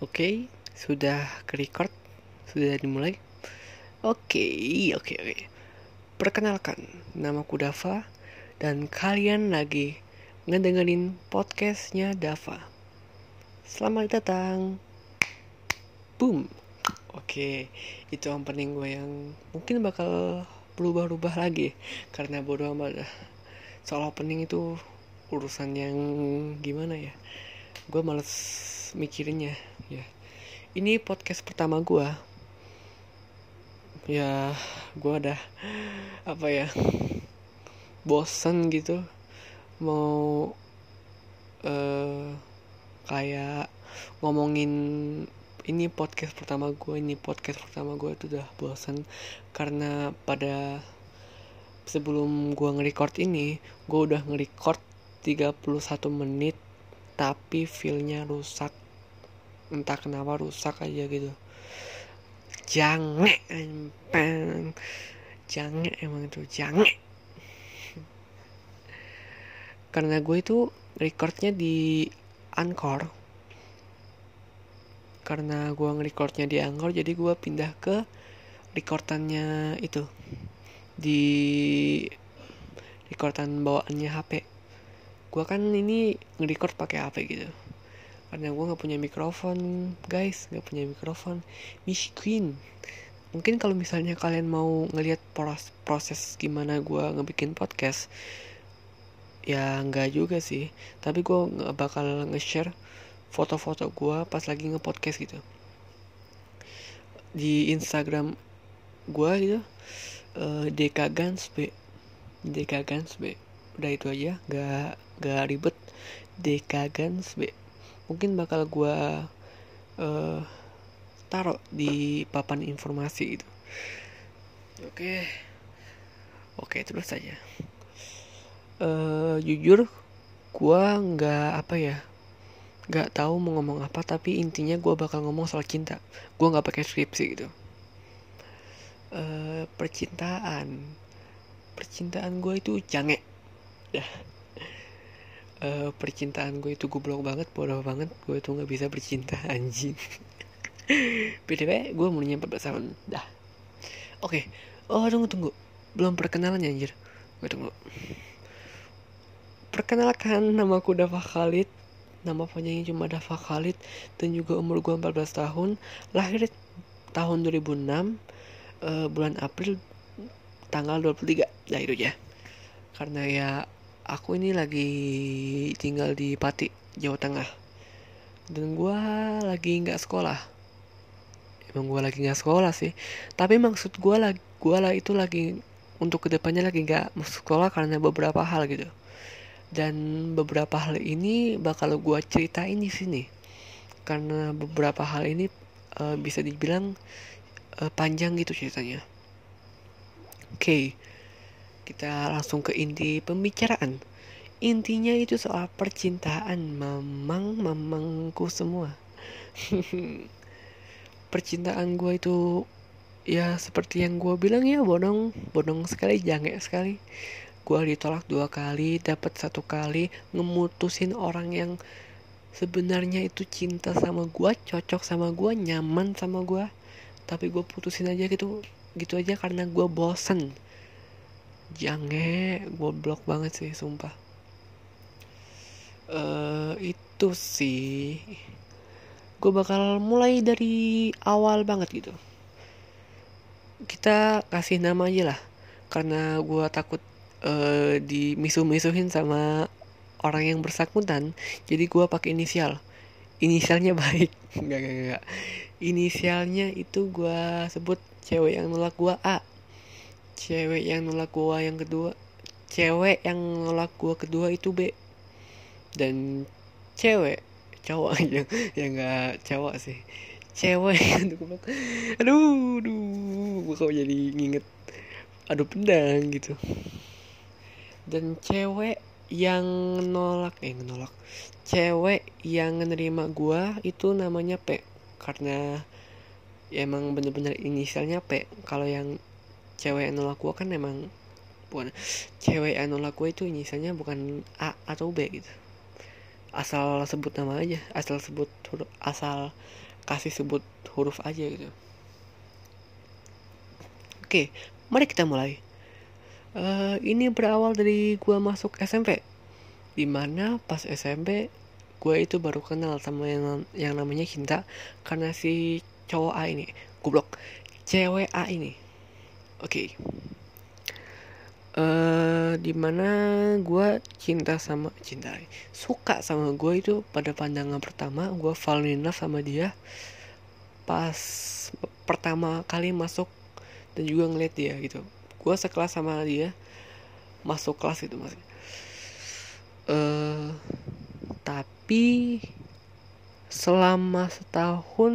Oke, sudah ke record? Sudah dimulai? Oke, oke, oke. Perkenalkan, namaku Dava dan kalian lagi ngedengerin podcastnya Dava. Selamat datang. Boom. Oke, itu opening gue yang mungkin bakal berubah-ubah lagi karena bodo amat. Soal opening itu urusan yang gimana ya? Gue males mikirinnya ya. Ini podcast pertama gue ya gue udah apa ya bosen gitu. Mau uh, kayak ngomongin ini podcast pertama gue ini podcast pertama gue itu udah bosen. Karena pada sebelum gue nge-record ini gue udah nge-record 31 menit tapi feelnya rusak entah kenapa rusak aja gitu. Jange empeng jange emang itu jange. Karena gue itu recordnya di Anchor. Karena gue nge-recordnya di Anchor jadi gue pindah ke recordannya itu. Di recordan bawaannya HP gue kan ini nge-record pakai HP gitu karena gue nggak punya mikrofon guys. Nggak punya mikrofon. Miskin mungkin kalau misalnya kalian mau ngelihat proses, proses gimana gue ngebikin podcast ya nggak juga sih. Tapi gue nggak bakal nge-share foto-foto gue pas lagi nge-podcast gitu. Di Instagram gue gitu uh, eh, DK Gans B. DK Gans B. Udah itu aja. Nggak nggak ribet. DK Gans B mungkin bakal gue uh, taruh di papan informasi itu oke. Oke terus saja uh, jujur gue nggak apa ya nggak tahu mau ngomong apa tapi intinya gue bakal ngomong soal cinta. Gue nggak pakai skripsi gitu. Uh, percintaan. Percintaan gue itu jange. Dah uh, percintaan gue itu goblok banget bodoh banget. Gue itu nggak bisa bercinta anjing. Btw gue umurnya 14 tahun. Dah. Oke. Okay. oh tunggu tunggu. Belum perkenalan ya anjir. Gue tunggu. Perkenalkan nama aku Dava Khalid. Nama panjangnya cuma Dava Khalid. Dan juga umur gue 14 tahun. Lahir tahun 2006 uh, eh, bulan April tanggal 23 nah itu aja. Karena ya aku ini lagi tinggal di Pati, Jawa Tengah. Dan gue lagi nggak sekolah. Emang gue lagi nggak sekolah sih. Tapi maksud gue lagi, gue lah itu lagi untuk ke depannya lagi nggak masuk sekolah karena beberapa hal gitu. Dan beberapa hal ini bakal gue ceritain di sini. Karena beberapa hal ini uh, bisa dibilang uh, panjang gitu ceritanya. Oke. Okay kita langsung ke inti pembicaraan. Intinya itu soal percintaan. Mamang mamangku semua. percintaan gue itu ya seperti yang gue bilang ya bodong. Bodong sekali jangan sekali. Gue ditolak dua kali dapat satu kali ngemutusin orang yang sebenarnya itu cinta sama gue cocok sama gue nyaman sama gue tapi gue putusin aja gitu gitu aja karena gue bosen jange goblok banget sih sumpah. Uh, itu sih. Gue bakal mulai dari awal banget gitu. Kita kasih nama aja lah. Karena gue takut uh, dimisuh-misuhin sama orang yang bersangkutan. Jadi gue pakai inisial. Inisialnya baik. Nggak nggak nggak. Inisialnya itu gue sebut cewek yang nolak gue A cewek yang nolak gua yang kedua. Cewek yang nolak gua kedua itu B. Dan cewek cowok yang yang nggak cowok sih. Cewek aduh aduh gua kok jadi nginget aduh pedang gitu. Dan cewek yang nolak eh nolak. Cewek yang nerima gua itu namanya P. Karena ya emang bener-bener inisialnya P. Kalau yang cewek yang nolak gue kan emang bukan cewek yang nolak gue itu misalnya bukan A atau B gitu. Asal sebut nama aja asal sebut huruf asal kasih sebut huruf aja gitu. Oke mari kita mulai. Uh, ini berawal dari gua masuk SMP di mana pas SMP gue itu baru kenal sama yang yang namanya cinta karena si cowok A ini goblok cewek A ini oke okay. uh, eh, di mana gue cinta sama cinta suka sama gue itu pada pandangan pertama gue fall in love sama dia pas pertama kali masuk dan juga ngeliat dia gitu gue sekelas sama dia masuk kelas itu masih uh, tapi selama setahun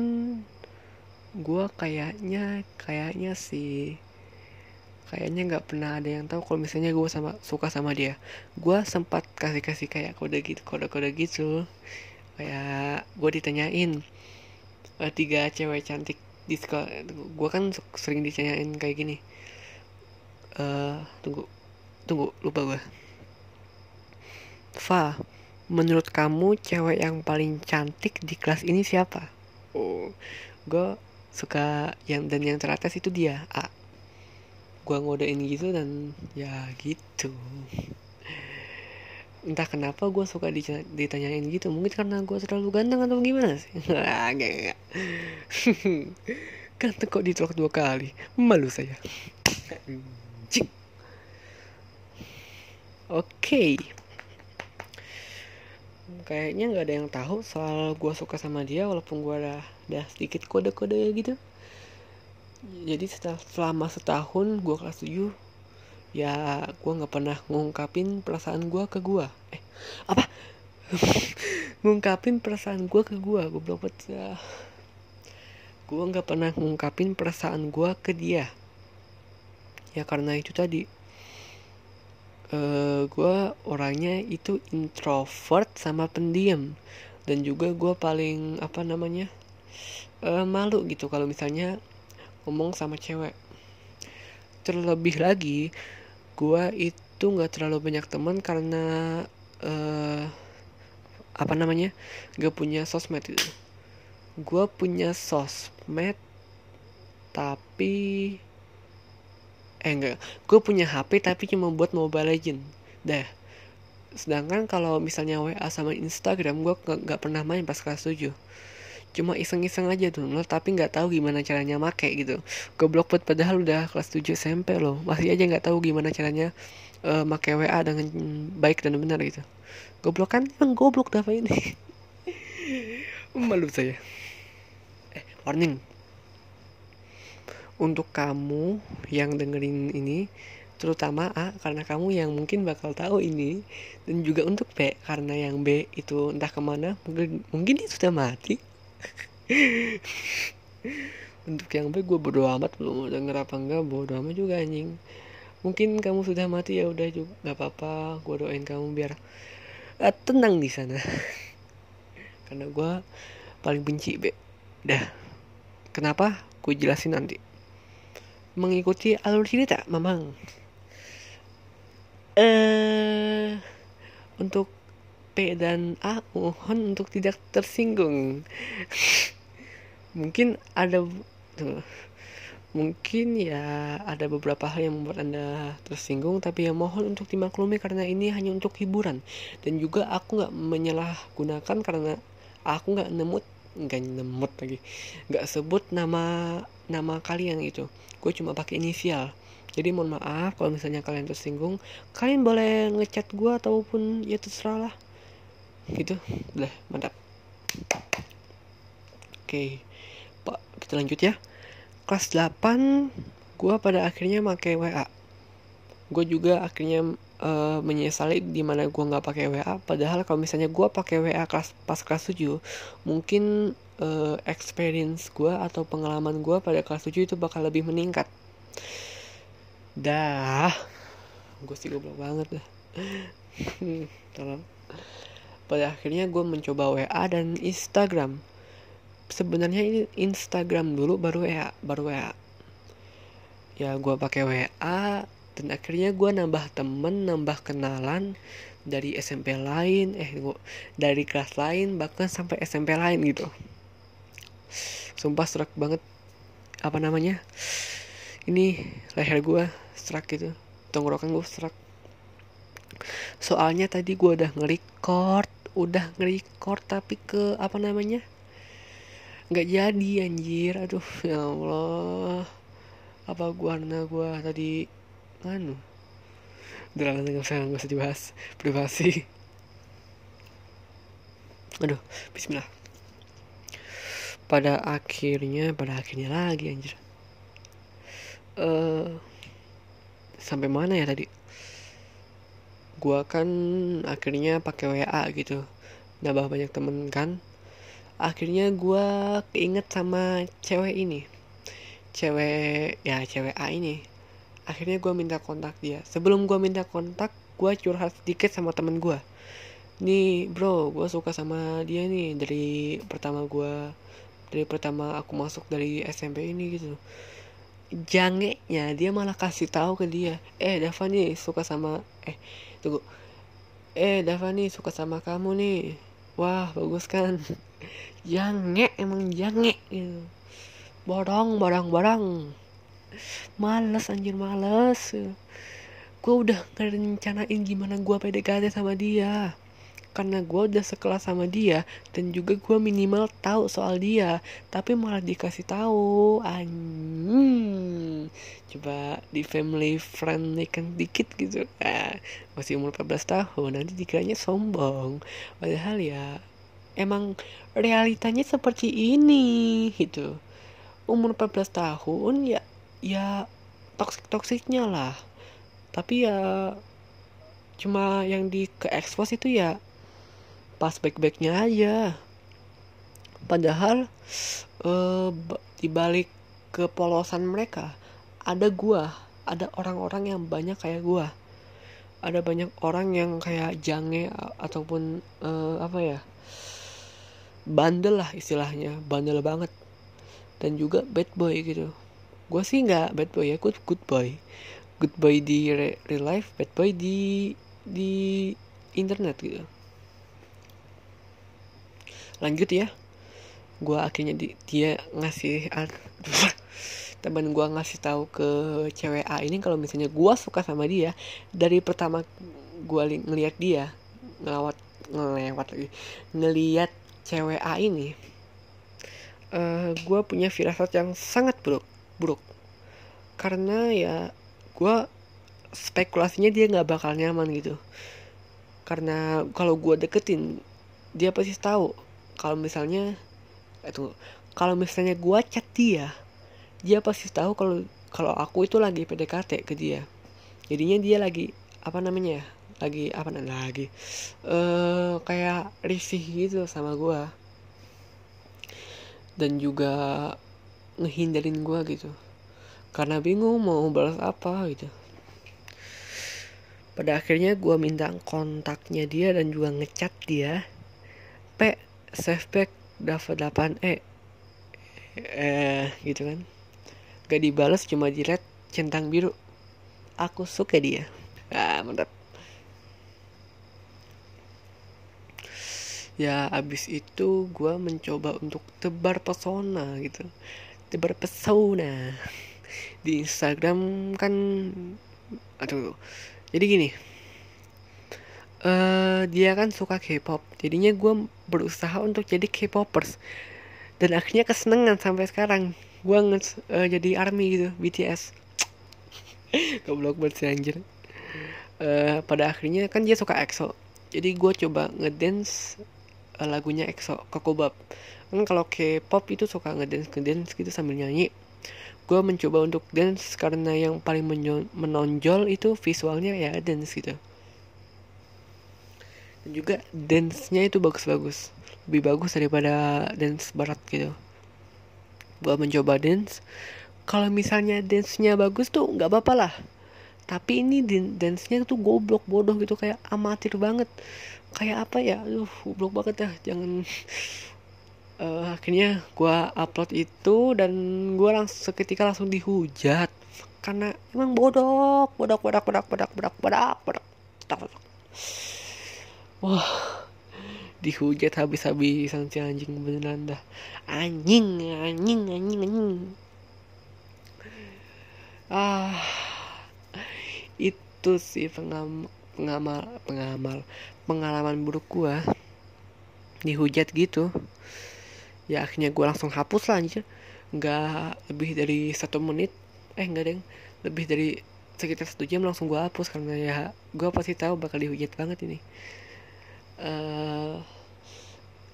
gue kayaknya kayaknya sih kayaknya nggak pernah ada yang tahu kalau misalnya gue sama suka sama dia gue sempat kasih kasih kayak kode gitu kode kode gitu kayak gue ditanyain uh, tiga cewek cantik di sekolah gue kan sering ditanyain kayak gini uh, tunggu tunggu lupa gue Fa menurut kamu cewek yang paling cantik di kelas ini siapa? Oh, gue suka yang dan yang teratas itu dia A. Gue ngodein gitu dan ya gitu. Entah kenapa gue suka ditanyain gitu. Mungkin karena gue terlalu ganteng atau gimana sih? Enggak, enggak. ganteng kok ditolak dua kali. Malu saya. Oke. Okay kayaknya nggak ada yang tahu soal gue suka sama dia walaupun gue udah sedikit kode-kode gitu jadi setelah selama setahun gue kelas 7 ya gue nggak pernah ngungkapin perasaan gue ke gue eh apa? Ngungkapin perasaan gue ke gue gue belum ya gue nggak pernah ngungkapin perasaan gue ke dia. Ya karena itu tadi. Uh, eh, gue orangnya itu introvert sama pendiam. Dan juga gue paling apa namanya uh, malu gitu kalau misalnya ngomong sama cewek. Terlebih lagi gue itu nggak terlalu banyak teman karena uh, apa namanya gak punya sosmed itu gue punya sosmed tapi eh enggak gue punya HP tapi cuma buat Mobile Legend. Dah. Sedangkan kalau misalnya WA sama Instagram gue nggak pernah main pas kelas 7 cuma iseng-iseng aja lo tapi nggak tahu gimana caranya make gitu. Goblok buat padahal udah kelas 7 SMP loh. Masih aja nggak tahu gimana caranya uh, make WA dengan baik dan benar gitu. Goblok kan emang goblok dah ini. Malu saya. Eh warning. Untuk kamu yang dengerin ini terutama A karena kamu yang mungkin bakal tahu ini dan juga untuk B karena yang B itu entah ke mana mungkin mungkin dia sudah mati untuk yang B gue bodo amat belum denger apa enggak bodo amat juga anjing. Mungkin kamu sudah mati ya udah juga nggak apa-apa gue doain kamu biar uh, tenang di sana. Karena gue paling benci B dah. Kenapa? Gue jelasin nanti. Mengikuti alur cerita memang eh untuk P dan A mohon untuk tidak tersinggung. Mungkin ada tuh. Mungkin ya ada beberapa hal yang membuat anda tersinggung tapi ya mohon untuk dimaklumi karena ini hanya untuk hiburan. Dan juga aku nggak menyalahgunakan karena aku nggak nemut nggak nemut lagi. Nggak sebut nama nama kalian itu gue cuma pakai inisial. Jadi mohon maaf kalau misalnya kalian tersinggung. Kalian boleh ngechat gue ataupun ya terserah lah gitu. Udah mantap. Oke. Pak kita lanjut ya. Kelas 8 gue pada akhirnya pakai WA gue juga akhirnya uh, menyesali di mana gue nggak pakai WA padahal kalau misalnya gue pakai WA kelas pas kelas 7 mungkin uh, experience gue atau pengalaman gue pada kelas 7 itu bakal lebih meningkat. Dah. Gue sih goblok banget dah. Tolong pada akhirnya gue mencoba WA dan Instagram. Sebenarnya ini Instagram dulu baru WA baru WA ya gue pakai WA dan akhirnya gue nambah temen nambah kenalan dari SMP lain eh dari kelas lain bahkan sampai SMP lain gitu. Sumpah serak banget. Apa namanya? Ini leher gue serak gitu tenggorokan gue serak. Soalnya tadi gue udah nge-record udah nge-record tapi ke apa namanya nggak jadi anjir. Aduh ya Allah. Apa gua karena gua tadi anu? Udah lah nggak usah nggak usah dibahas. Privasi. Aduh Bismillah. Pada akhirnya pada akhirnya lagi anjir. Uh, sampai mana ya tadi gua kan akhirnya pakai WA gitu nambah banyak temen kan. Akhirnya gua keinget sama cewek ini. Cewek ya cewek A ini. Akhirnya gue minta kontak dia. Sebelum gue minta kontak gue curhat sedikit sama temen gue nih bro gue suka sama dia nih. Dari pertama gue dari pertama aku masuk dari SMP ini gitu. Jangenya dia malah kasih tahu ke dia eh Dava nih suka sama eh tunggu. Eh Dava nih suka sama kamu nih. Wah bagus kan? Jange emang jange gitu. Borong borong borong males anjir males. Gue udah ngerencanain gimana gue PDKT sama dia karena gue udah sekelas sama dia dan juga gue minimal tahu soal dia tapi malah dikasih tahu. Anjing. Coba di family friendly kan dikit gitu. Ah, masih umur 14 tahun nanti dikiranya sombong. Padahal ya emang realitanya seperti ini gitu. Umur 14 tahun ya ya toksik toksiknya lah. Tapi ya cuma yang di ke expose itu ya pas baik baiknya aja. Padahal uh, di balik kepolosan mereka ada gua ada orang-orang yang banyak kayak gua. Ada banyak orang yang kayak jange ataupun uh, apa ya bandel lah istilahnya bandel banget. Dan juga bad boy gitu. Gue sih nggak bad boy ya gue good boy. Good boy di real life bad boy di di internet gitu lanjut ya. Gue akhirnya di, dia ngasih teman gue ngasih tahu ke cewek A ini kalau misalnya gue suka sama dia dari pertama gue ngeliat dia ngelawat ngelewat lagi ngeliat cewek A ini uh, eh, gue punya firasat yang sangat buruk buruk. Karena ya gue spekulasinya dia nggak bakal nyaman gitu. Karena kalau gue deketin dia pasti tahu kalau misalnya itu kalau misalnya gue chat dia dia pasti tahu kalau kalau aku itu lagi PDKT ke dia. Jadinya dia lagi apa namanya ya lagi apa namanya lagi eh uh, kayak risih gitu sama gue dan juga ngehindarin gue gitu. Karena bingung mau balas apa gitu. Pada akhirnya gue minta kontaknya dia dan juga ngechat dia p save back dapat 8 e eh gitu kan. Gak dibalas cuma red centang biru. Aku suka dia. Ah mantap. Ya abis itu gue mencoba untuk tebar pesona gitu. Tebar pesona. Di Instagram kan aduh. Jadi gini uh, dia kan suka K-pop. Jadinya gue berusaha untuk jadi K-popers. Dan akhirnya kesenangan sampai sekarang. Gue nge uh, jadi army gitu BTS goblok banget sih anjir. Uh, pada akhirnya kan dia suka EXO. Jadi gue coba ngedance uh, lagunya EXO Kokobab. Kan kalau K-pop itu suka ngedance ngedance gitu sambil nyanyi. Gue mencoba untuk dance karena yang paling menonjol itu visualnya ya dance gitu juga dance-nya itu bagus-bagus. Lebih bagus daripada dance barat gitu. Gue mencoba dance. Kalau misalnya dance-nya bagus tuh nggak apa-apa lah. Tapi ini dance-nya tuh goblok bodoh gitu. Kayak amatir banget. Kayak apa ya? Aduh goblok banget ya jangan. Uh, akhirnya gue upload itu dan gue langsung seketika langsung dihujat. Karena emang bodoh bodoh bodoh bodoh bodoh bodoh bodoh bodoh wah dihujat habis-habisan si anjing beneran dah. Anjing anjing anjing anjing. Ah itu sih pengam pengamal pengamal pengalaman buruk gua. Dihujat gitu. Ya akhirnya gue langsung hapus lah anjir. Nggak lebih dari satu menit. Eh nggak deng. Lebih dari sekitar satu jam langsung gue hapus karena ya gue pasti tahu bakal dihujat banget ini uh,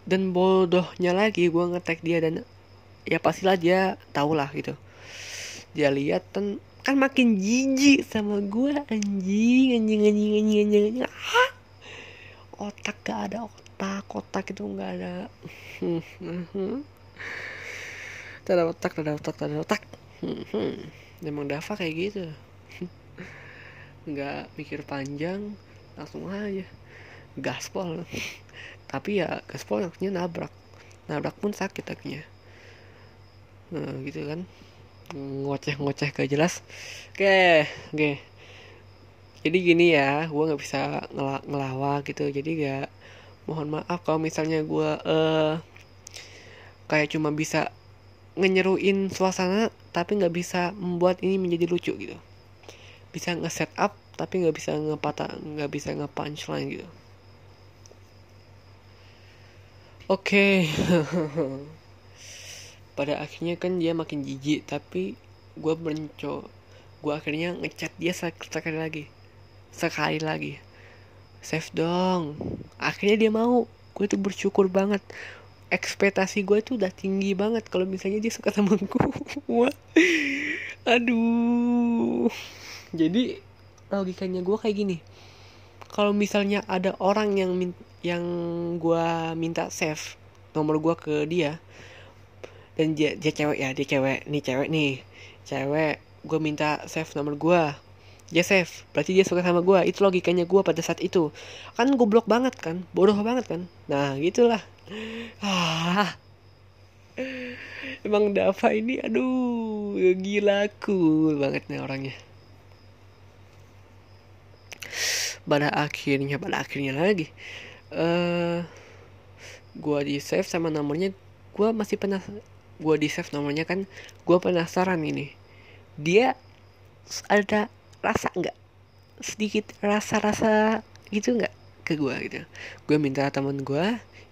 dan bodohnya lagi gue ngetek dia dan ya pastilah dia tau lah gitu. Dia lihat kan kan makin jijik sama gue anjing anjing anjing anjing anjing, anjing. Ah! otak gak ada otak otak itu nggak ada. Tak ada otak tak ada otak tak ada otak. Emang Dava kayak gitu. Nggak mikir panjang langsung aja gaspol. Tapi ya gaspol akhirnya nabrak. Nabrak pun sakit akhirnya. Nah, gitu kan. Ngoceh-ngoceh gak jelas. Oke oke. Jadi gini ya gue nggak bisa ngel ngelawak gitu. Jadi gak mohon maaf kalau misalnya gue uh, kayak cuma bisa ngenyeruin suasana tapi nggak bisa membuat ini menjadi lucu gitu. Bisa nge-set up tapi nggak bisa ngepatah nggak bisa nge-punchline gitu oke. Pada akhirnya kan dia makin jijik tapi gue mencoba gue akhirnya ngechat dia sekali lagi. Sekali lagi. Save dong. Akhirnya dia mau. Gue tuh bersyukur banget. Ekspektasi gue tuh udah tinggi banget kalau misalnya dia suka sama gue aduh. Jadi logikanya gue kayak gini. Kalau misalnya ada orang yang min yang gue minta save nomor gue ke dia. Dan dia, dia cewek ya dia cewek. Nih cewek nih. Cewek gue minta save nomor gue dia save berarti dia suka sama gue itu logikanya gue pada saat itu. Kan goblok banget kan bodoh banget kan. Nah gitulah. Ah. Emang Dava ini aduh gila cool banget nih orangnya. Pada akhirnya pada akhirnya lagi eh uh, gue di save sama nomornya gue masih pernah gue di save nomornya kan gue penasaran ini. Dia ada rasa nggak? Sedikit rasa-rasa gitu nggak ke gue gitu. Gue minta teman gue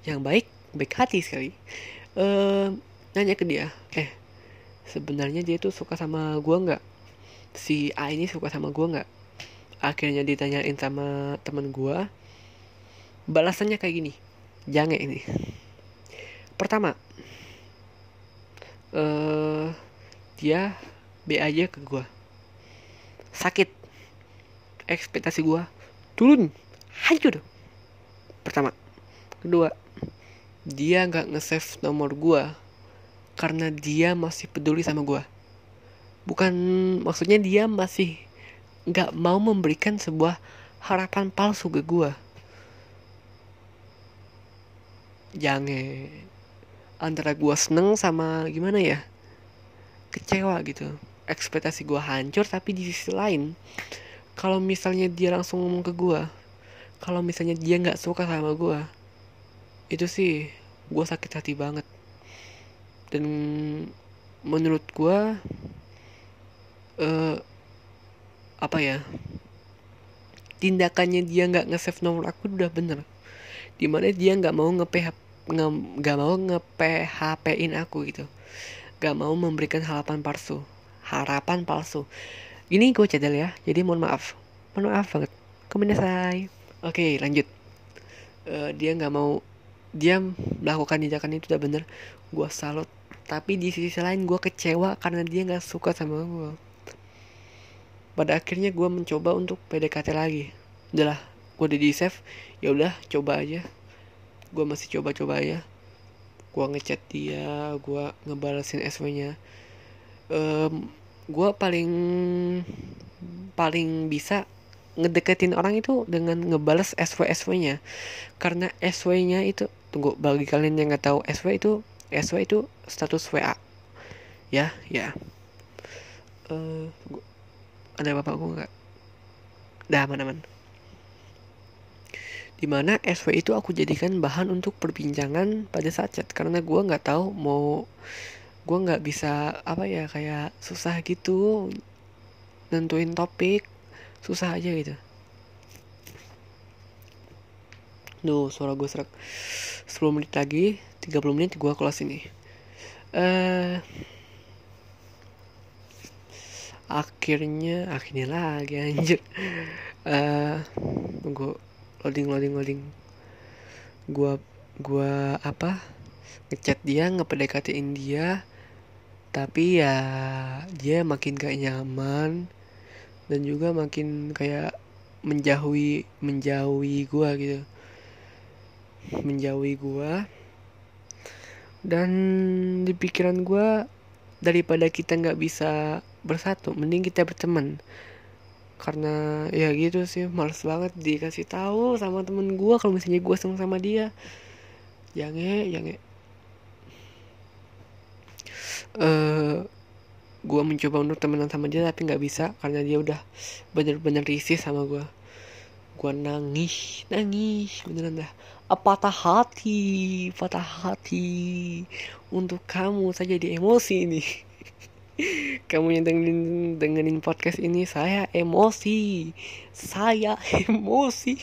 yang baik baik hati sekali uh, nanya ke dia eh sebenarnya dia tuh suka sama gue nggak? Si A ini suka sama gue nggak? Akhirnya ditanyain sama teman gue balasannya kayak gini. Jangan ini. Pertama uh, dia B aja ke gue sakit. Ekspektasi gue turun. Hancur. Pertama. Kedua dia nggak nge-save nomor gue karena dia masih peduli sama gue bukan maksudnya dia masih nggak mau memberikan sebuah harapan palsu ke gue jangan antara gue seneng sama gimana ya? Kecewa gitu. Ekspektasi gue hancur tapi di sisi lain kalau misalnya dia langsung ngomong ke gue kalau misalnya dia nggak suka sama gue itu sih gue sakit hati banget. Dan menurut gue uh, apa ya? Tindakannya dia nggak nge-save nomor aku udah bener di mana dia nggak mau nge nggak mau nge PHP in aku gitu nggak mau memberikan harapan palsu harapan palsu. Ini gue cadel ya, jadi mohon maaf. Mohon maaf banget. Komentar Oke, lanjut. Uh, dia nggak mau, dia melakukan tindakan itu udah bener. Gue salut. Tapi di sisi lain gue kecewa karena dia nggak suka sama gue. Pada akhirnya gue mencoba untuk PDKT lagi. Udahlah, gue udah di save. Ya udah, coba aja. Gue masih coba-coba ya. Gue ngechat dia, gue ngebalesin SW-nya. Um, gue paling paling bisa ngedeketin orang itu dengan ngebales SW SW nya karena SW nya itu tunggu bagi kalian yang nggak tahu SW itu SW itu status WA ya ya uh, ada bapak gue nggak dah mana-mana di mana SW itu aku jadikan bahan untuk perbincangan pada saat chat. Karena gue nggak tahu mau gue nggak bisa apa ya kayak susah gitu nentuin topik susah aja gitu. Duh, suara gue serak 10 menit lagi 30 menit gue kelas ini. Uh, Akhirnya Akhirnya lagi anjir. Uh, Tunggu Loading loading loading. Gue Gue apa? Ngechat dia Ngepedekatin dia. Tapi ya Dia makin gak nyaman. Dan juga makin kayak Menjauhi Menjauhi gue gitu. Menjauhi gue dan di pikiran gue daripada kita nggak bisa bersatu mending kita berteman karena ya gitu sih males banget dikasih tahu sama temen gue kalau misalnya gue seneng sama dia. Jangan jangan uh, gue mencoba untuk temenan sama dia tapi nggak bisa karena dia udah bener-bener risih sama gue gue nangis nangis beneran dah. Patah hati patah hati untuk kamu saya jadi emosi nih kamu yang dengerin dengerin podcast ini saya emosi. Saya emosi.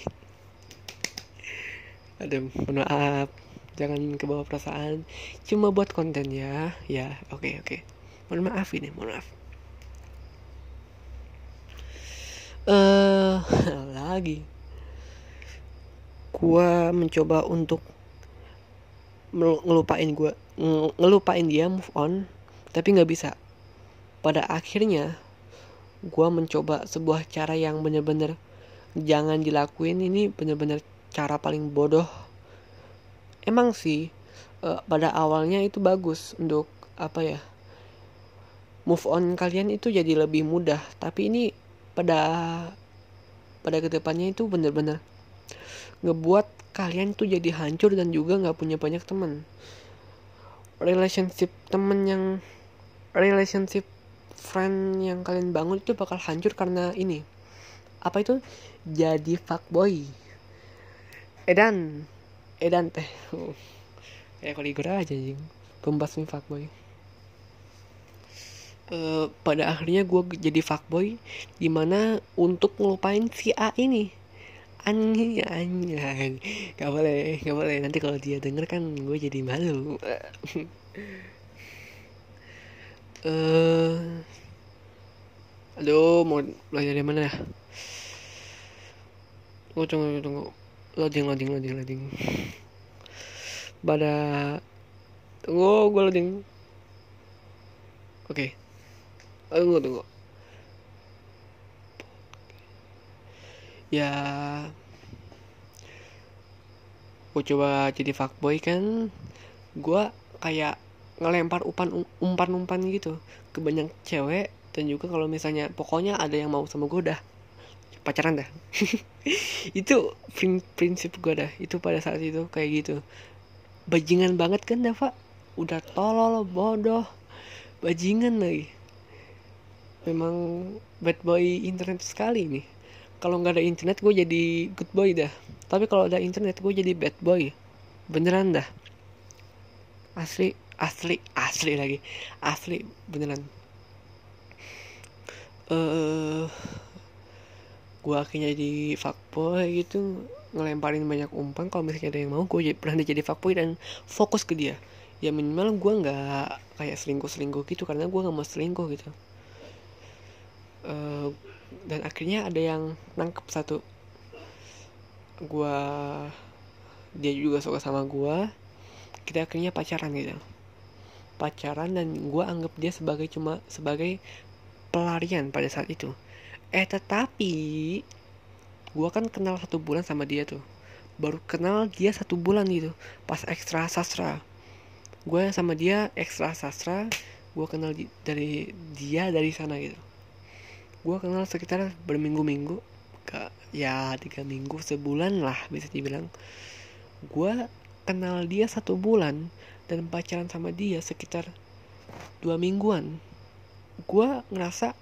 Aduh maaf. Jangan kebawa perasaan. Cuma buat konten ya. Ya oke okay, oke. Okay. mohon maaf ini mohon maaf. Eh uh, lagi. Gua mencoba untuk ngelupain gua ngelupain dia move on tapi nggak bisa pada akhirnya gua mencoba sebuah cara yang bener-bener jangan dilakuin. Ini bener-bener cara paling bodoh. Emang sih uh, pada awalnya itu bagus untuk apa ya move on kalian itu jadi lebih mudah. Tapi ini pada pada ke depannya itu bener-bener ngebuat kalian tuh jadi hancur dan juga nggak punya banyak teman. Relationship temen yang relationship friend yang kalian bangun itu bakal hancur karena ini. Apa itu? Jadi fuckboy. Edan. Edan teh. Kayak koligur aja jing. Pembasmi fuckboy. Uh, pada akhirnya gue jadi fuckboy di mana untuk ngelupain si A ini. Anjing anjing gak boleh gak boleh. Nanti kalau dia denger kan gue jadi malu. Uh, aduh mau belajar dari mana ya gue tunggu tunggu loading loading loading loading. Pada tunggu gue loading. Oke. Okay tunggu tunggu. Ya. Gue coba jadi fuckboy kan? Gue kayak ngelempar umpan umpan umpan gitu ke banyak cewek dan juga kalau misalnya pokoknya ada yang mau sama gue dah. Pacaran dah. Itu prinsip gue dah. Itu pada saat itu kayak gitu. Bajingan banget kan dah pak udah tolol bodoh. Bajingan lagi. Memang bad boy internet sekali nih. Kalau nggak ada internet gue jadi good boy dah. Tapi kalau ada internet gue jadi bad boy. Beneran dah. Asli asli asli lagi. Asli beneran uh, gue akhirnya jadi fuckboy gitu ngelemparin banyak umpan. Kalau misalnya ada yang mau gue pernah jadi fuckboy dan fokus ke dia. Ya minimal gue nggak kayak selingkuh selingkuh gitu karena gue nggak mau selingkuh gitu. Uh, dan akhirnya ada yang nangkep satu. Gua dia juga suka sama gua. Kita akhirnya pacaran gitu. Pacaran dan gua anggap dia sebagai cuma sebagai pelarian pada saat itu. Eh tetapi gua kan kenal satu bulan sama dia tuh. Baru kenal dia satu bulan gitu pas ekstra sastra. Gue sama dia ekstra sastra gue kenal di, dari dia dari sana gitu. Gue kenal sekitar berminggu-minggu ya tiga minggu sebulan lah bisa dibilang. Gue kenal dia satu bulan dan pacaran sama dia sekitar dua mingguan gue ngerasa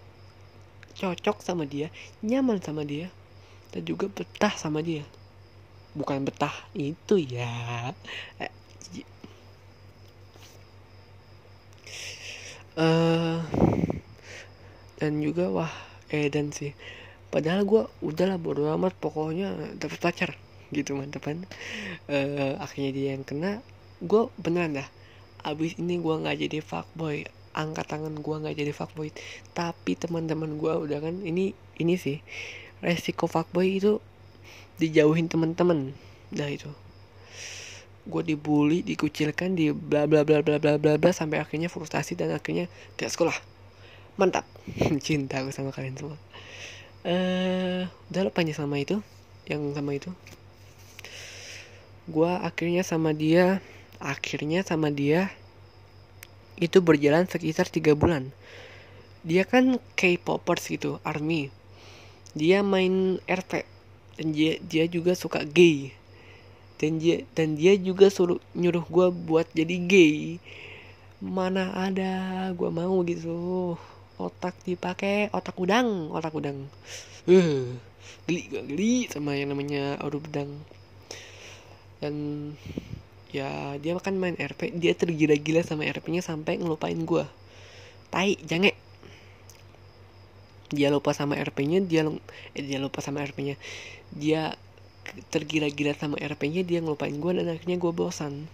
cocok sama dia nyaman sama dia dan juga betah sama dia. Bukan betah itu ya. Eh, uh, dan juga wah edan sih. Padahal gue udahlah bodo amat. Pokoknya dapet pacar gitu mantep kan uh, akhirnya dia yang kena gue beneran dah. Abis ini gue nggak jadi fuckboy angkat tangan gue nggak jadi fuckboy. Tapi teman-teman gue udah kan ini ini sih resiko fuckboy itu dijauhin teman-teman. Dah itu. Gue dibully dikucilkan di bla bla bla bla bla bla bla sampai akhirnya frustasi dan akhirnya gak sekolah. Mantap. Cinta aku sama kalian semua. Eh uh, udah lupa sama itu yang sama itu. Gue akhirnya sama dia akhirnya sama dia itu berjalan sekitar tiga bulan. Dia kan K-popers gitu army. Dia main RP dan dia dia juga suka gay. Dan dia dan dia juga suruh nyuruh gue buat jadi gay. Mana ada gue mau gitu. Otak dipakai otak udang otak udang. Uh, geli gak geli sama yang namanya aduh bedang dan ya dia makan main RP dia tergila-gila sama RP-nya sampai ngelupain gue tai jange. Dia lupa sama RP-nya dia eh, dia lupa sama RP-nya dia tergila-gila sama RP-nya dia ngelupain gue dan akhirnya gue bosan.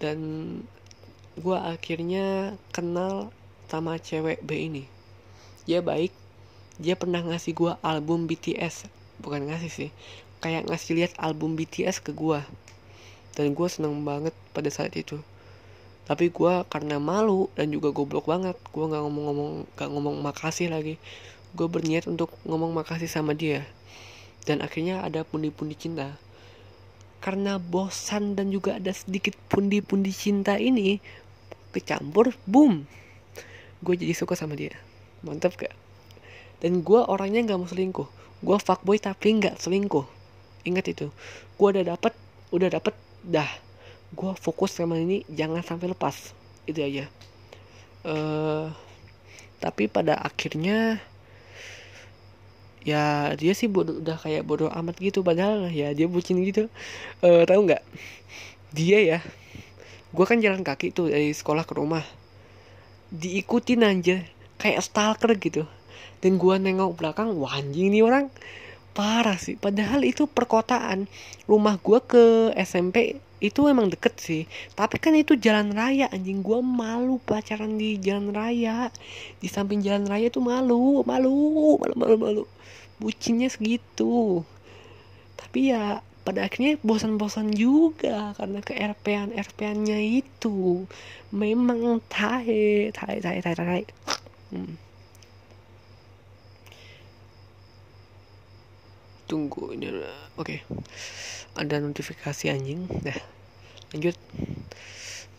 Dan gue akhirnya kenal sama cewek B ini. Dia baik. Dia pernah ngasih gue album BTS bukan ngasih sih. Kayak ngasih lihat album BTS ke gue dan gue seneng banget pada saat itu. Tapi gue karena malu dan juga goblok banget gue nggak ngomong-ngomong nggak ngomong makasih lagi. Gue berniat untuk ngomong makasih sama dia. Dan akhirnya ada pundi-pundi cinta. Karena bosan dan juga ada sedikit pundi-pundi cinta ini kecampur boom! Gue jadi suka sama dia. Mantap gak? Dan gue orangnya nggak mau selingkuh. Gue fuckboy tapi nggak selingkuh. Ingat itu. Gue udah dapet udah dapet dah gue fokus sama ini jangan sampai lepas. Itu aja. Uh, tapi pada akhirnya ya dia sih bodoh udah kayak bodoh amat gitu. Padahal ya dia bucin gitu. Uh, tahu nggak? Dia ya gue kan jalan kaki tuh dari sekolah ke rumah. Diikutin aja kayak stalker gitu. Dan gue nengok belakang wah anjing nih orang parah sih. Padahal itu perkotaan. Rumah gue ke SMP itu emang deket sih. Tapi kan itu jalan raya anjing. Gue malu pacaran di jalan raya. Di samping jalan raya tuh malu malu malu malu malu. Bucinnya segitu. Tapi ya pada akhirnya bosan-bosan juga karena ke RP-an RP-annya itu. Memang tahe tahe tahe tahe tahe. Hmm. Tunggu ini oke. Okay. ada notifikasi anjing. Nah lanjut.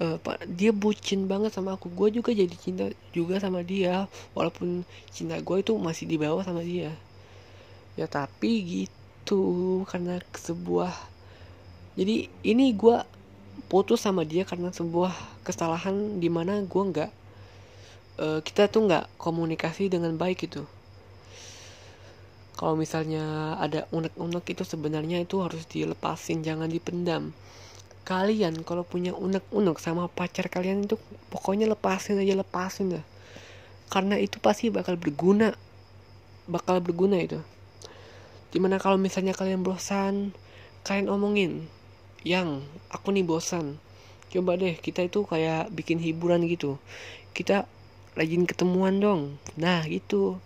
Uh, dia bucin banget sama aku. Gue juga jadi cinta juga sama dia. Walaupun cinta gue itu masih di bawah sama dia. Ya tapi gitu karena sebuah jadi ini gue putus sama dia karena sebuah kesalahan di mana gue nggak uh, kita tuh nggak komunikasi dengan baik gitu kalau misalnya ada unek-unek itu sebenarnya itu harus dilepasin jangan dipendam. Kalian kalau punya unek-unek sama pacar kalian itu pokoknya lepasin aja lepasin dah karena itu pasti bakal berguna bakal berguna itu. Di mana kalau misalnya kalian bosan kalian omongin yang aku nih bosan. Coba deh kita itu kayak bikin hiburan gitu. Kita rajin ketemuan dong. Nah gitu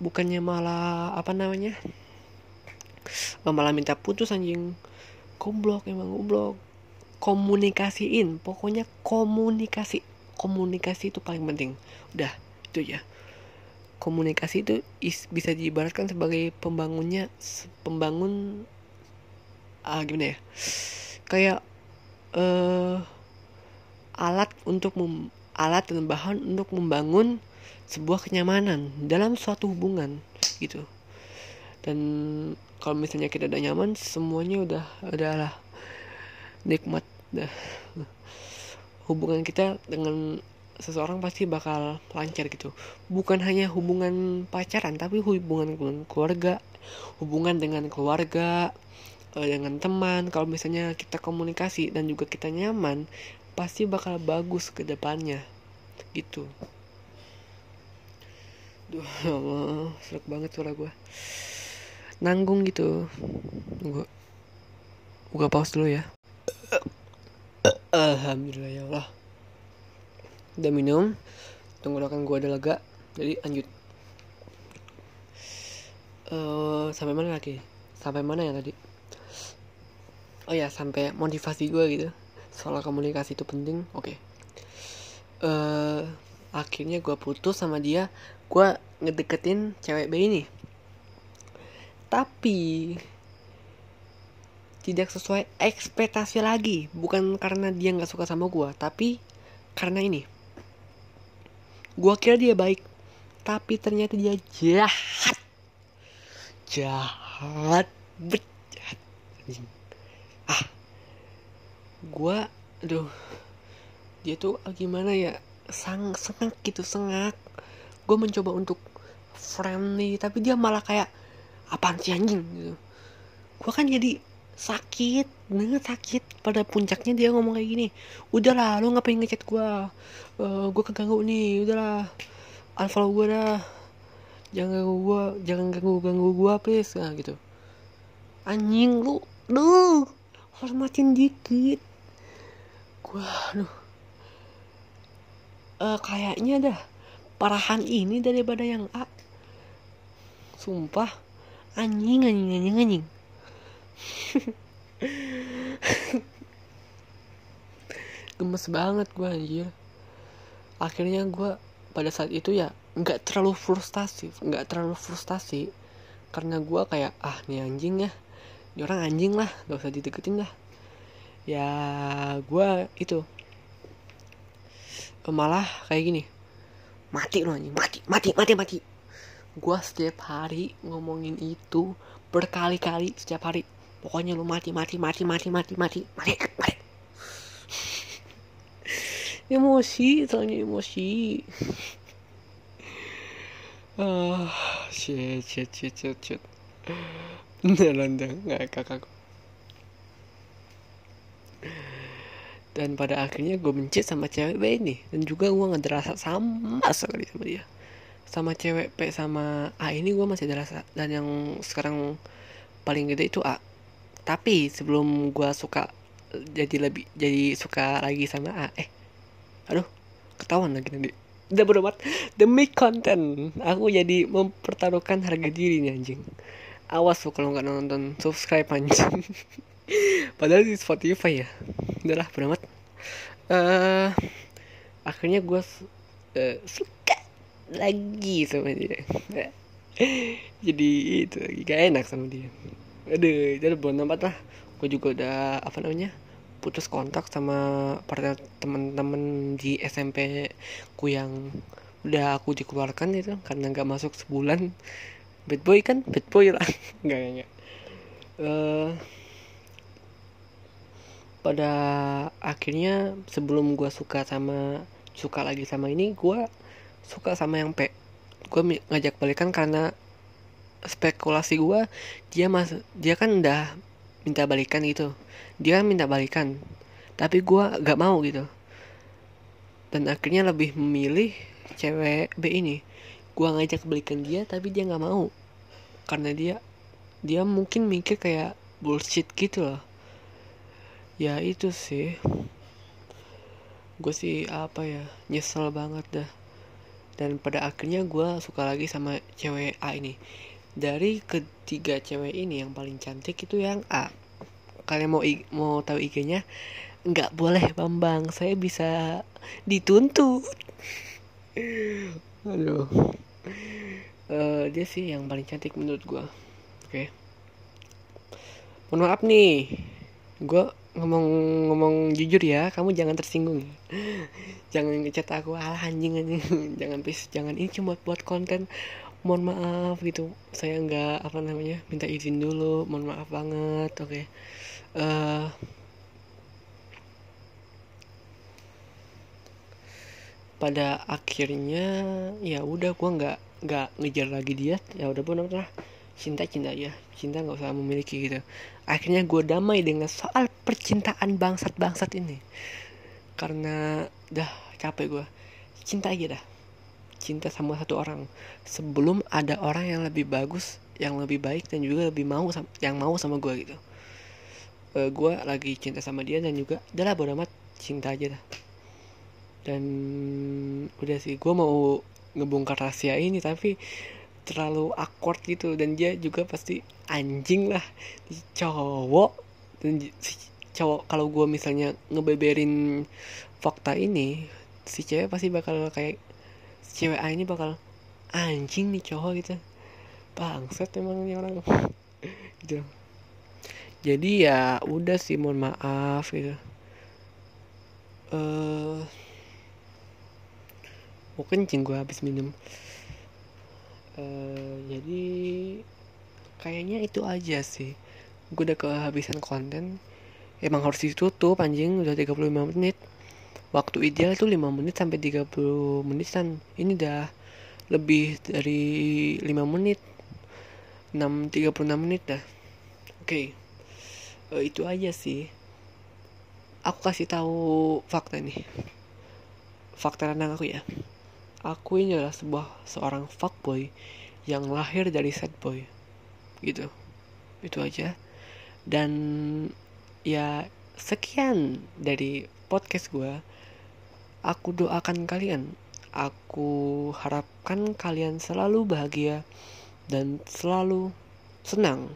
bukannya malah apa namanya malah minta putus anjing. Goblok emang goblok. Komunikasiin pokoknya komunikasi. Komunikasi itu paling penting. Udah itu ya komunikasi itu is, bisa diibaratkan sebagai pembangunnya pembangun ah gimana ya? Kayak uh, alat untuk mem, alat dan bahan untuk membangun sebuah kenyamanan dalam suatu hubungan gitu. Dan kalau misalnya kita udah nyaman semuanya udah adalah nikmat dah. Hubungan kita dengan seseorang pasti bakal lancar gitu. Bukan hanya hubungan pacaran tapi hubungan dengan keluarga hubungan dengan keluarga eh, dengan teman. Kalau misalnya kita komunikasi dan juga kita nyaman pasti bakal bagus ke depannya gitu Duh, ya Allah, serak banget suara gue Nanggung gitu. Gue Gue pause dulu ya. Alhamdulillah ya Allah. Udah minum Tenggorokan gue ada lega Jadi lanjut. Uh, Sampai mana lagi? Sampai mana ya tadi? Oh ya sampai motivasi gue gitu. Soal komunikasi itu penting Oke. Okay. uh, Akhirnya gue putus sama dia gue ngedeketin cewek B ini. Tapi tidak sesuai ekspektasi lagi. Bukan karena dia nggak suka sama gue tapi karena ini. Gue kira dia baik tapi ternyata dia jahat. Jahat jahat ah. Gue aduh. Dia tuh gimana ya? Sang sengak gitu sengak gue mencoba untuk friendly tapi dia malah kayak apaan sih anjing? gitu. Gue kan jadi sakit banget sakit. Pada puncaknya dia ngomong kayak gini udahlah lu ngapain ngechat gue uh, gue keganggu nih udahlah unfollow gue dah. Jangan ganggu gue jangan ganggu ganggu gue please. Nah gitu. Anjing lu lu hormatin dikit. Gue aduh. Uh, kayaknya dah parahan ini daripada yang A. Sumpah. Anjing anjing anjing anjing. Gemes banget gue anjir. Akhirnya gue pada saat itu ya nggak terlalu frustasi nggak terlalu frustasi. Karena gue kayak ah nih anjing ya. Ini orang anjing lah gak usah dideketin lah. Ya gue itu malah kayak gini mati lu anjing mati mati mati mati. Gue setiap hari ngomongin itu berkali-kali setiap hari. Pokoknya lu mati mati mati mati mati mati. Mati mati. Emosi soalnya emosi. Ah shit shit shit shit shit. Nggak ngakak dan pada akhirnya gue benci sama cewek B ini. Dan juga gue nggak rasa sama sekali sama dia. Sama cewek P sama A ini gue masih ada rasa dan yang sekarang paling gede itu A. Tapi sebelum gue suka jadi lebih jadi suka lagi sama A eh aduh ketahuan lagi nanti. Udah berobat demi konten aku jadi mempertaruhkan harga diri nih anjing. Awas tuh kalau nggak nonton. Subscribe anjing padahal di Spotify ya. Udahlah beramat uh, eh, akhirnya gue uh, suka lagi sama dia. Jadi itu lagi gak enak sama dia. Aduh jadi belum nampak lah. Gue juga udah apa namanya putus kontak sama para teman-teman di SMP ku yang udah aku dikeluarkan itu. Karena nggak masuk sebulan. Bad boy kan? Bad boy lah. Nggak nggak uh, pada akhirnya sebelum gue suka sama suka lagi sama ini gue suka sama yang P. Gue ngajak balikan karena spekulasi gue dia mas dia kan udah minta balikan gitu. Dia kan minta balikan tapi gue gak mau gitu. Dan akhirnya lebih memilih cewek B ini. Gue ngajak balikan dia tapi dia nggak mau. Karena dia dia mungkin mikir kayak bullshit gitu loh ya itu sih. Gue sih apa ya nyesel banget dah. Dan pada akhirnya gue suka lagi sama cewek A ini. Dari ketiga cewek ini yang paling cantik itu yang A. Kalian mau mau tahu IG-nya nggak boleh bambang. Saya bisa dituntut. Aduh. Uh, dia sih yang paling cantik menurut gue oke. Okay. mohon maaf nih. Gue ngomong-ngomong jujur ya kamu jangan tersinggung ya. Jangan ngecat aku alah anjing anjing. Jangan please jangan. Ini cuma buat konten. Mohon maaf gitu. Saya nggak apa namanya minta izin dulu. Mohon maaf banget oke. Okay. uh, pada akhirnya ya udah gue nggak nggak ngejar lagi dia. Ya udah benar lah cinta cinta aja cinta nggak usah memiliki gitu. Akhirnya gue damai dengan soal percintaan bangsat bangsat ini. Karena dah capek gue cinta aja dah. Cinta sama satu orang. Sebelum ada orang yang lebih bagus yang lebih baik dan juga lebih mau yang mau sama gue gitu. Uh, eh, gue lagi cinta sama dia dan juga adalah bodo amat. Cinta aja dah. Dan udah sih gue mau ngebongkar rahasia ini tapi terlalu awkward gitu. Dan dia juga pasti anjing lah. Cowok. Dan si cowok kalau gue misalnya ngebeberin fakta ini si cewek pasti bakal kayak si cewek A ini bakal anjing nih cowok gitu. Bangset emang ini orang. Gitu. Jadi ya udah sih mohon maaf gitu. Eh uh, mau kencing gue habis minum uh, jadi kayaknya itu aja sih. Gue udah kehabisan konten. Emang harus ditutup anjing. Udah 35 menit. Waktu ideal itu 5 menit sampai 30 menit kan ini udah lebih dari 5 menit. 6 36 menit dah. Oke. Okay uh, itu aja sih. Aku kasih tahu fakta nih. Fakta tentang aku ya aku ini adalah sebuah seorang fuckboy yang lahir dari sad boy. Gitu. Itu aja. Dan ya sekian dari podcast gue aku doakan kalian. Aku harapkan kalian selalu bahagia dan selalu senang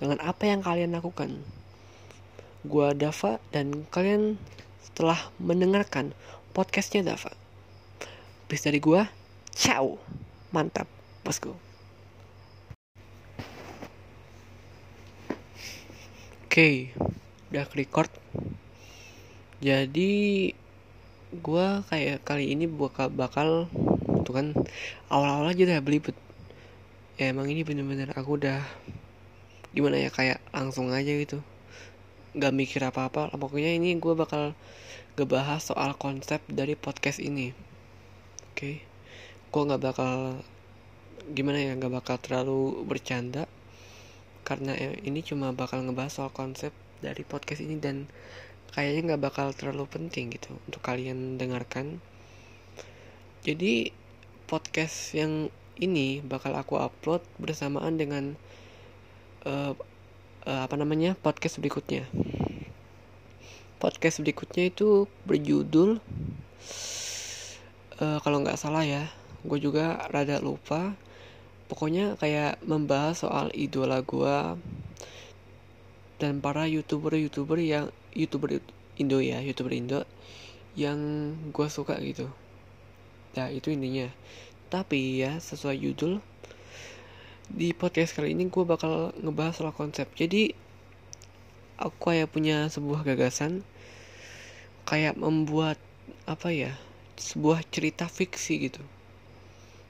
dengan apa yang kalian lakukan. Gua Dava dan kalian telah mendengarkan podcastnya Dava. Bis dari gua, ciao. Mantap, bosku. Oke, okay, udah record. Jadi gua kayak kali ini bakal bakal tuh kan awal-awal aja udah belibet. Ya emang ini bener-bener aku udah gimana ya kayak langsung aja gitu nggak mikir apa-apa pokoknya ini gue bakal ngebahas soal konsep dari podcast ini oke. Okay? gue nggak bakal gimana ya nggak bakal terlalu bercanda. Karena ini cuma bakal ngebahas soal konsep dari podcast ini dan kayaknya nggak bakal terlalu penting gitu untuk kalian dengarkan. Jadi podcast yang ini bakal aku upload bersamaan dengan uh, uh, apa namanya podcast berikutnya. Podcast berikutnya itu berjudul uh, kalau nggak salah ya gue juga rada lupa. Pokoknya kayak membahas soal idola gue dan para youtuber youtuber yang youtuber Indo ya youtuber Indo yang gue suka gitu. Nah itu intinya. Tapi ya sesuai judul di podcast kali ini gue bakal ngebahas soal konsep. Jadi aku kayak punya sebuah gagasan kayak membuat apa ya sebuah cerita fiksi gitu.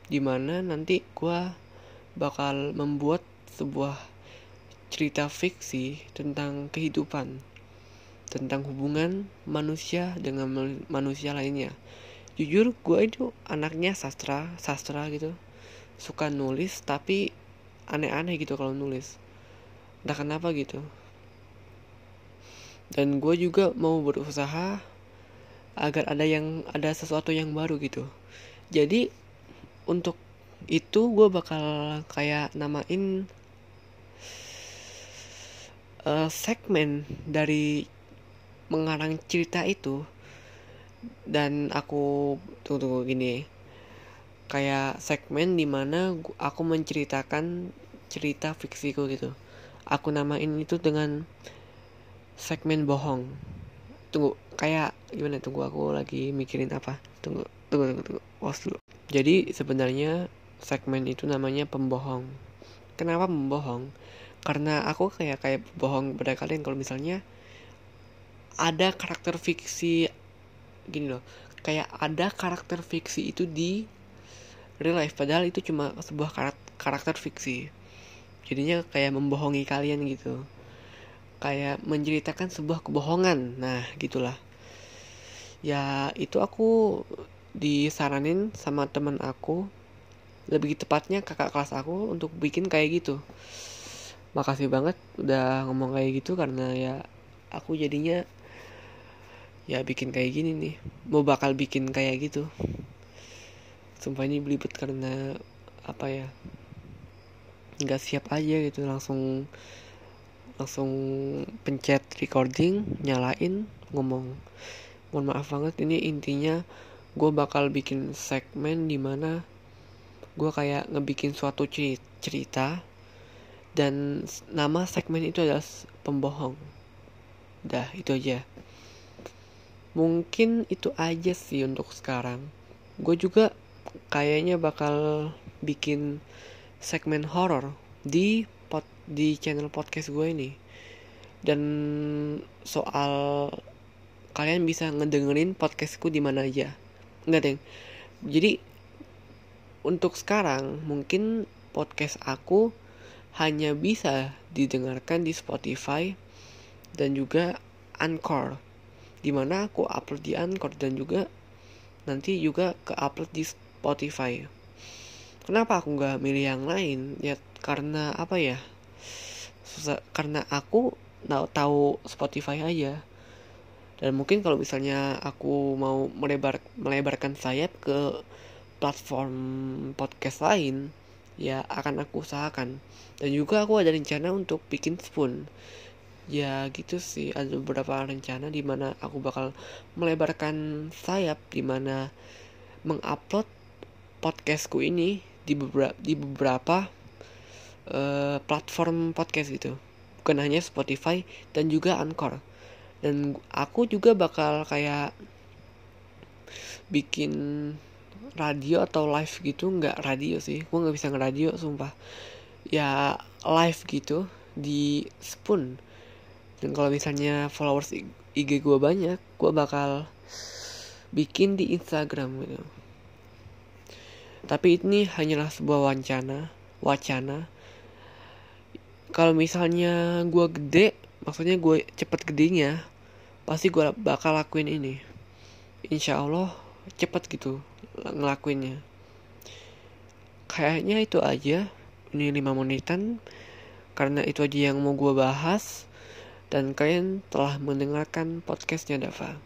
Di mana nanti gue bakal membuat sebuah cerita fiksi tentang kehidupan tentang hubungan manusia dengan manusia lainnya. Jujur gue itu anaknya sastra sastra gitu. Suka nulis tapi aneh-aneh gitu kalau nulis. Entah kenapa gitu. Dan gue juga mau berusaha agar ada yang ada sesuatu yang baru gitu. Jadi untuk itu gue bakal kayak namain uh, segmen dari mengarang cerita itu. Dan aku tunggu tunggu gini. Kayak segmen di mana aku menceritakan cerita fiksiku gitu. Aku namain itu dengan segmen bohong. Tunggu kayak gimana tunggu aku lagi mikirin apa. Tunggu tunggu tunggu tunggu pause dulu. Jadi sebenarnya segmen itu namanya pembohong. Kenapa pembohong? Karena aku kayak kayak bohong pada kalian kalau misalnya ada karakter fiksi gini loh. Kayak ada karakter fiksi itu di real life padahal itu cuma sebuah karakter fiksi. Jadinya kayak membohongi kalian gitu. Kayak menceritakan sebuah kebohongan. Nah gitulah ya itu aku disaranin sama teman aku. Lebih tepatnya kakak kelas aku untuk bikin kayak gitu. Makasih banget udah ngomong kayak gitu karena ya aku jadinya ya bikin kayak gini nih. Mau bakal bikin kayak gitu. Sumpah ini belibet karena apa ya nggak siap aja gitu. Langsung langsung pencet recording nyalain ngomong mohon maaf banget ini intinya gue bakal bikin segmen di mana gue kayak ngebikin suatu cerita dan nama segmen itu adalah pembohong. Dah itu aja. Mungkin itu aja sih untuk sekarang. Gue juga kayaknya bakal bikin segmen horror di pot di channel podcast gue ini. Dan soal kalian bisa ngedengerin podcastku di mana aja Enggak, Deng. Jadi untuk sekarang mungkin podcast aku hanya bisa didengarkan di Spotify dan juga Anchor. Di mana aku upload di Anchor dan juga nanti juga ke upload di Spotify. Kenapa aku nggak milih yang lain? Ya karena apa ya? Susah, karena aku tahu Spotify aja dan mungkin kalau misalnya aku mau melebar melebarkan sayap ke platform podcast lain ya akan aku usahakan. Dan juga aku ada rencana untuk bikin spoon. Ya gitu sih. Ada beberapa rencana di mana aku bakal melebarkan sayap di mana mengupload podcastku ini di beberapa di beberapa uh, platform podcast gitu. Bukan hanya Spotify dan juga Anchor dan aku juga bakal kayak bikin radio atau live gitu. Nggak radio sih. Gue nggak bisa ngeradio sumpah. Ya live gitu di spoon. Dan kalau misalnya followers IG gue banyak gue bakal bikin di Instagram gitu. Tapi ini hanyalah sebuah wacana wacana. Kalau misalnya gue gede maksudnya gue cepet gedenya pasti gue bakal lakuin ini. Insya Allah cepet gitu ngelakuinnya. Kayaknya itu aja. Ini 5 menitan. Karena itu aja yang mau gue bahas. Dan kalian telah mendengarkan podcastnya Dava.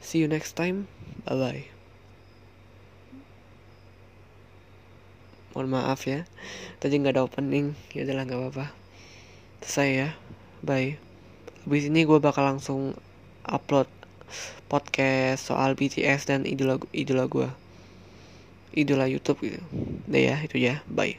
See you next time. Bye bye mohon maaf ya. Tadi nggak ada opening. Ya udahlah nggak apa-apa. Selesai ya. Bye Habis ini gue bakal langsung upload podcast soal BTS dan idola idola gue. Idola YouTube gitu. Udah ya, itu ya. Bye.